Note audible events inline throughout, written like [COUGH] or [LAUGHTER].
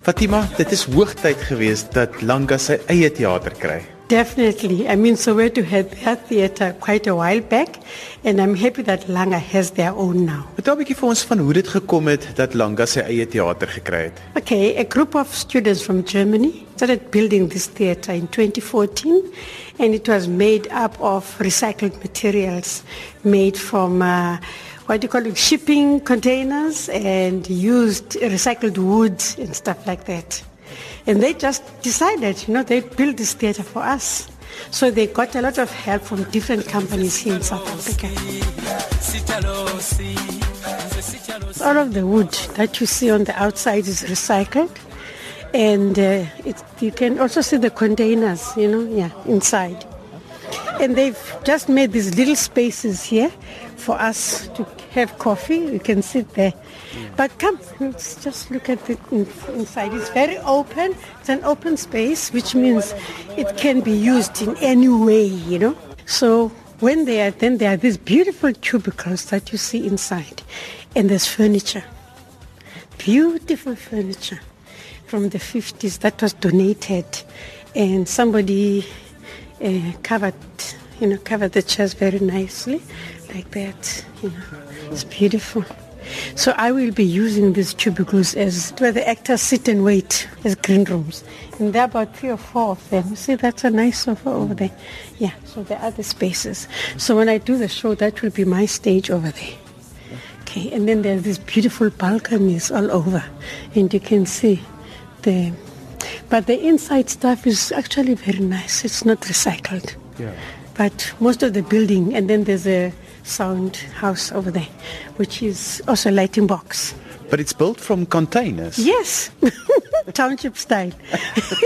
Fatima, dit is hoogtyd geweest dat Langa sy eie teater kry. Definitely. I mean, Soweto had their theatre quite a while back, and I'm happy that Langa has their own now. Vertel 'n bietjie vir ons van hoe dit gekom het dat Langa sy eie teater gekry het. Okay, a group of students from Germany started building this theatre in 2014, and it was made up of recycled materials made from uh, what do you call it, shipping containers and used recycled wood and stuff like that. And they just decided, you know, they built this theater for us. So they got a lot of help from different companies here in South Africa. All of the wood that you see on the outside is recycled. And uh, it, you can also see the containers, you know, yeah, inside. And they've just made these little spaces here for us to have coffee. You can sit there. Mm. But come, let's just look at it inside. It's very open. It's an open space, which means it can be used in any way, you know. So when they are, then there are these beautiful cubicles that you see inside. And there's furniture. Beautiful furniture from the 50s that was donated. And somebody uh, covered, you know, covered the chairs very nicely, like that. You know, it's beautiful. So I will be using these cubicles as where the actors sit and wait as green rooms. And there are about three or four of them. See, that's a nice sofa over there. Yeah, so there are the spaces. So when I do the show, that will be my stage over there. Okay, and then there's these beautiful balconies all over. And you can see the but the inside stuff is actually very nice. It's not recycled. Ja. But most of the building, and then there's a sound house over there, which is also a lighting box. But it's built from containers. Yes, [LAUGHS] township style.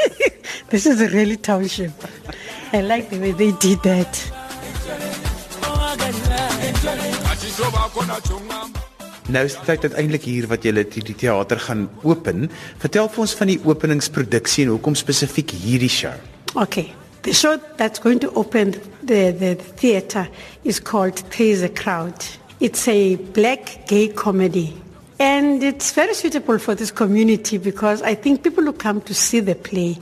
[LAUGHS] this is a really township. I like the way they did that. Nou is dit tyd uiteindelik hier wat julle die, die teater gaan open. Vertel vir ons van die openingsproduksie en hoekom spesifiek hierdie show. Okay. The show that's going to open the, the theater is called Praise the Crowd. It's a black gay comedy. And it's very suitable for this community because I think people who come to see the play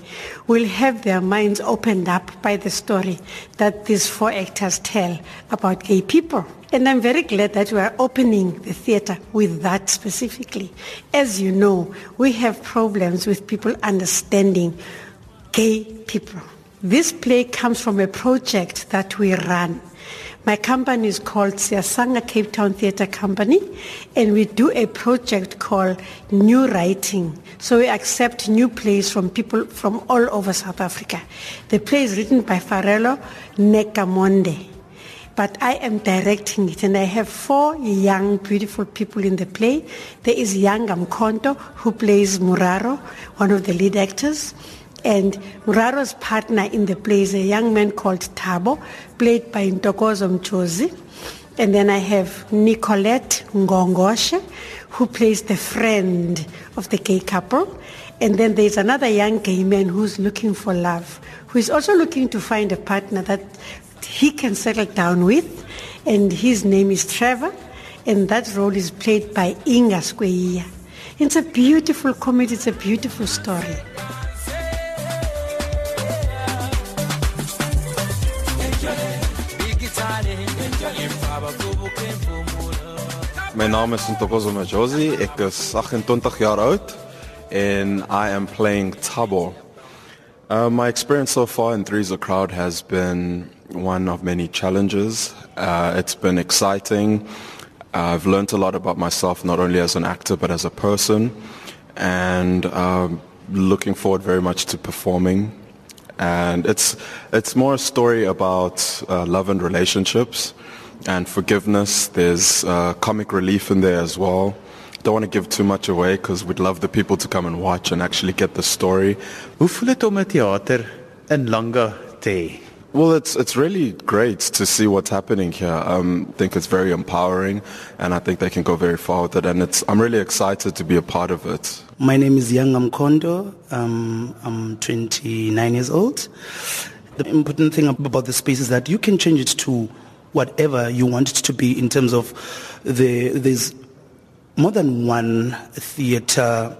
will have their minds opened up by the story that these four actors tell about gay people. And I'm very glad that we are opening the theater with that specifically. As you know, we have problems with people understanding gay people. This play comes from a project that we run. My company is called Siasanga Cape Town Theatre Company, and we do a project called New Writing. So we accept new plays from people from all over South Africa. The play is written by Farello Nekamonde, but I am directing it, and I have four young, beautiful people in the play. There is Yangam Konto, who plays Muraro, one of the lead actors. And Muraro's partner in the play is a young man called Tabo, played by Ntokozo Mchozi. And then I have Nicolette Ngongoshe, who plays the friend of the gay couple. And then there's another young gay man who's looking for love, who is also looking to find a partner that he can settle down with. And his name is Trevor. And that role is played by Inga Squeia. It's a beautiful comedy, it's a beautiful story. My name is Ntokozo Majosi. Ek is 28 jaar oud and I am playing Tabo. Uh, my experience so far in Three's Crowd has been one of many challenges. Uh, it's been exciting. I've learned a lot about myself, not only as an actor, but as a person. And um, looking forward very much to performing. And it's, it's more a story about uh, love and relationships and forgiveness. There's uh, comic relief in there as well. Don't want to give too much away because we'd love the people to come and watch and actually get the story. Hoe voel dit om 'n teater in Langa te hê? Well, it's it's really great to see what's happening here. Um, I think it's very empowering, and I think they can go very far with it. And it's I'm really excited to be a part of it. My name is Yangam Kondo. Um, I'm 29 years old. The important thing about the space is that you can change it to whatever you want it to be in terms of the there's more than one theatre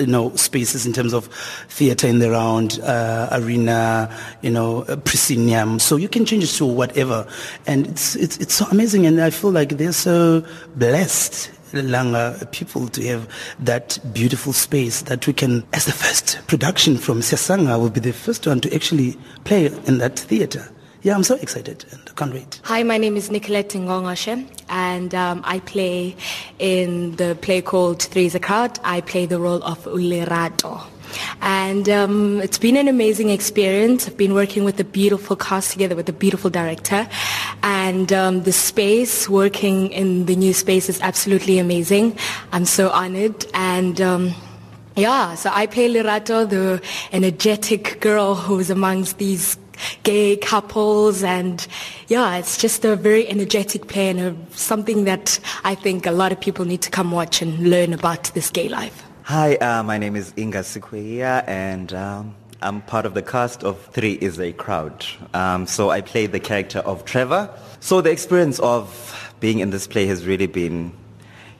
you know, spaces in terms of theatre in the round, uh, arena, you know, proscenium. So you can change it to whatever. And it's, it's, it's so amazing. And I feel like they're so blessed. Langa people to have that beautiful space that we can, as the first production from Sesanga, will be the first one to actually play in that theatre. Yeah, I'm so excited and I can't wait. Hi, my name is Nicolette Ngongoshe and um, I play in the play called Three is a Crowd. I play the role of Ulirato. And um, it's been an amazing experience. I've been working with a beautiful cast together with a beautiful director. And um, the space, working in the new space is absolutely amazing. I'm so honored. And um, yeah, so I play Lirato, the energetic girl who's amongst these gay couples and yeah it's just a very energetic play and a, something that i think a lot of people need to come watch and learn about this gay life. Hi uh, my name is inga Sikweya and um, i'm part of the cast of three is a crowd. Um, so i play the character of trevor. So the experience of being in this play has really been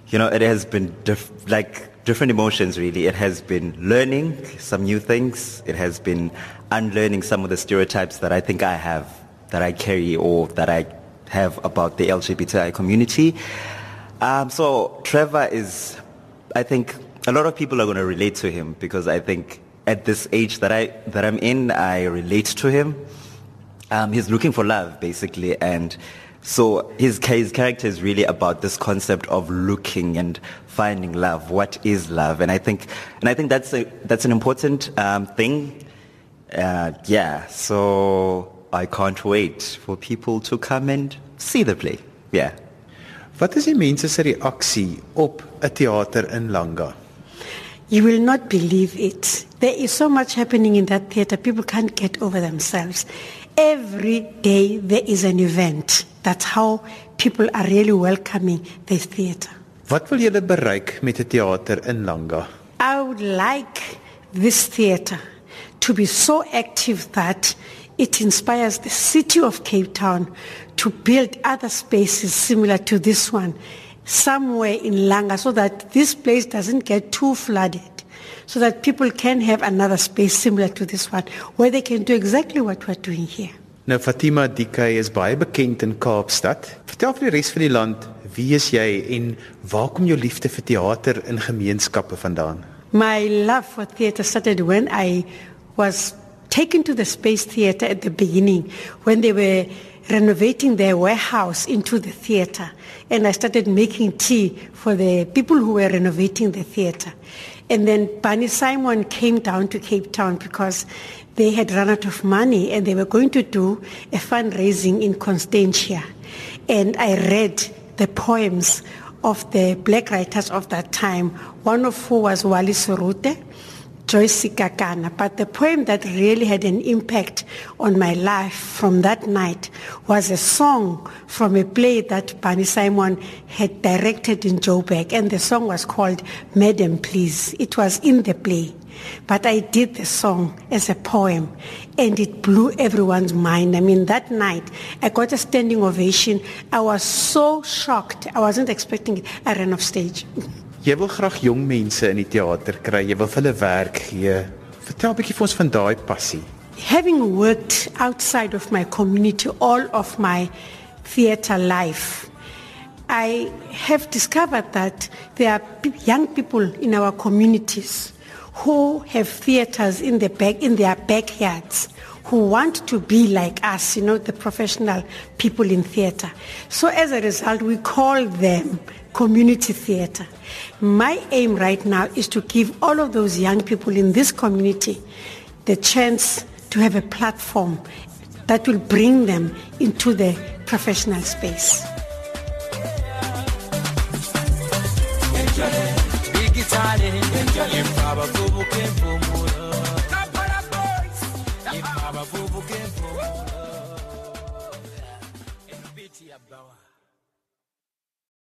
you know it has been diff- like different emotions really. It has been learning some new things. It has been unlearning some of the stereotypes that I think I have, that I carry or that I have about the LGBTI community. Um, so Trevor is, I think a lot of people are going to relate to him because I think at this age that I that I'm in, I relate to him. Um, he's looking for love basically, and so his, his character is really about this concept of looking and finding love. What is love? And I think, and I think that's a, that's an important um, thing. Uh, yeah. So I can't wait for people to come and see the play. Yeah. Wat is die mense se reaksie op 'n teater in Langa? You will not believe it. There is so much happening in that theater. People can't get over themselves. Every day there is an event. That's how people are really welcoming this theater. Wat wil julle bereik met 'n teater in Langa? I would like this theater to be so active that it inspires the city of Cape Town to build other spaces similar to this one somewhere in Langa so that this place doesn't get too flooded so that people can have another space similar to this one where they can do exactly what we're doing here. Nou Fatima Dikay is baie bekend in Kaapstad. Vertel vir die res van die land, wie is jy en waar kom jou liefde vir teater in gemeenskappe vandaan? My love for theater started when I was taken to the Space Theater at the beginning when they were renovating their warehouse into the theater and I started making tea for the people who were renovating the theater. And then Barney Simon came down to Cape Town because they had run out of money and they were going to do a fundraising in Constantia. And I read the poems of the black writers of that time, one of who was Wally Serote, Joyce Sikakane. But the poem that really had an impact on my life from that night was a song from a play that Barney Simon had directed in Joburg. And the song was called Madam Please. It was in the play. But I did the song as a poem and it blew everyone's mind. I mean, that night I got a standing ovation. I was so shocked. I wasn't expecting it. I ran off stage. [LAUGHS] Jy wil graag jong mense in die teater kry. Jy wil hulle werk gee. Vertel 'n bietjie vir ons van daai passie. Having worked outside of my community all of my theater life, I have discovered that there are young people in our communities who have theaters in, the back, in their backyards who want to be like us, you know, the professional people in theater. So as a result, we call them community theater. My aim right now is to give all of those young people in this community the chance to have a platform that will bring them into the professional space looking for more.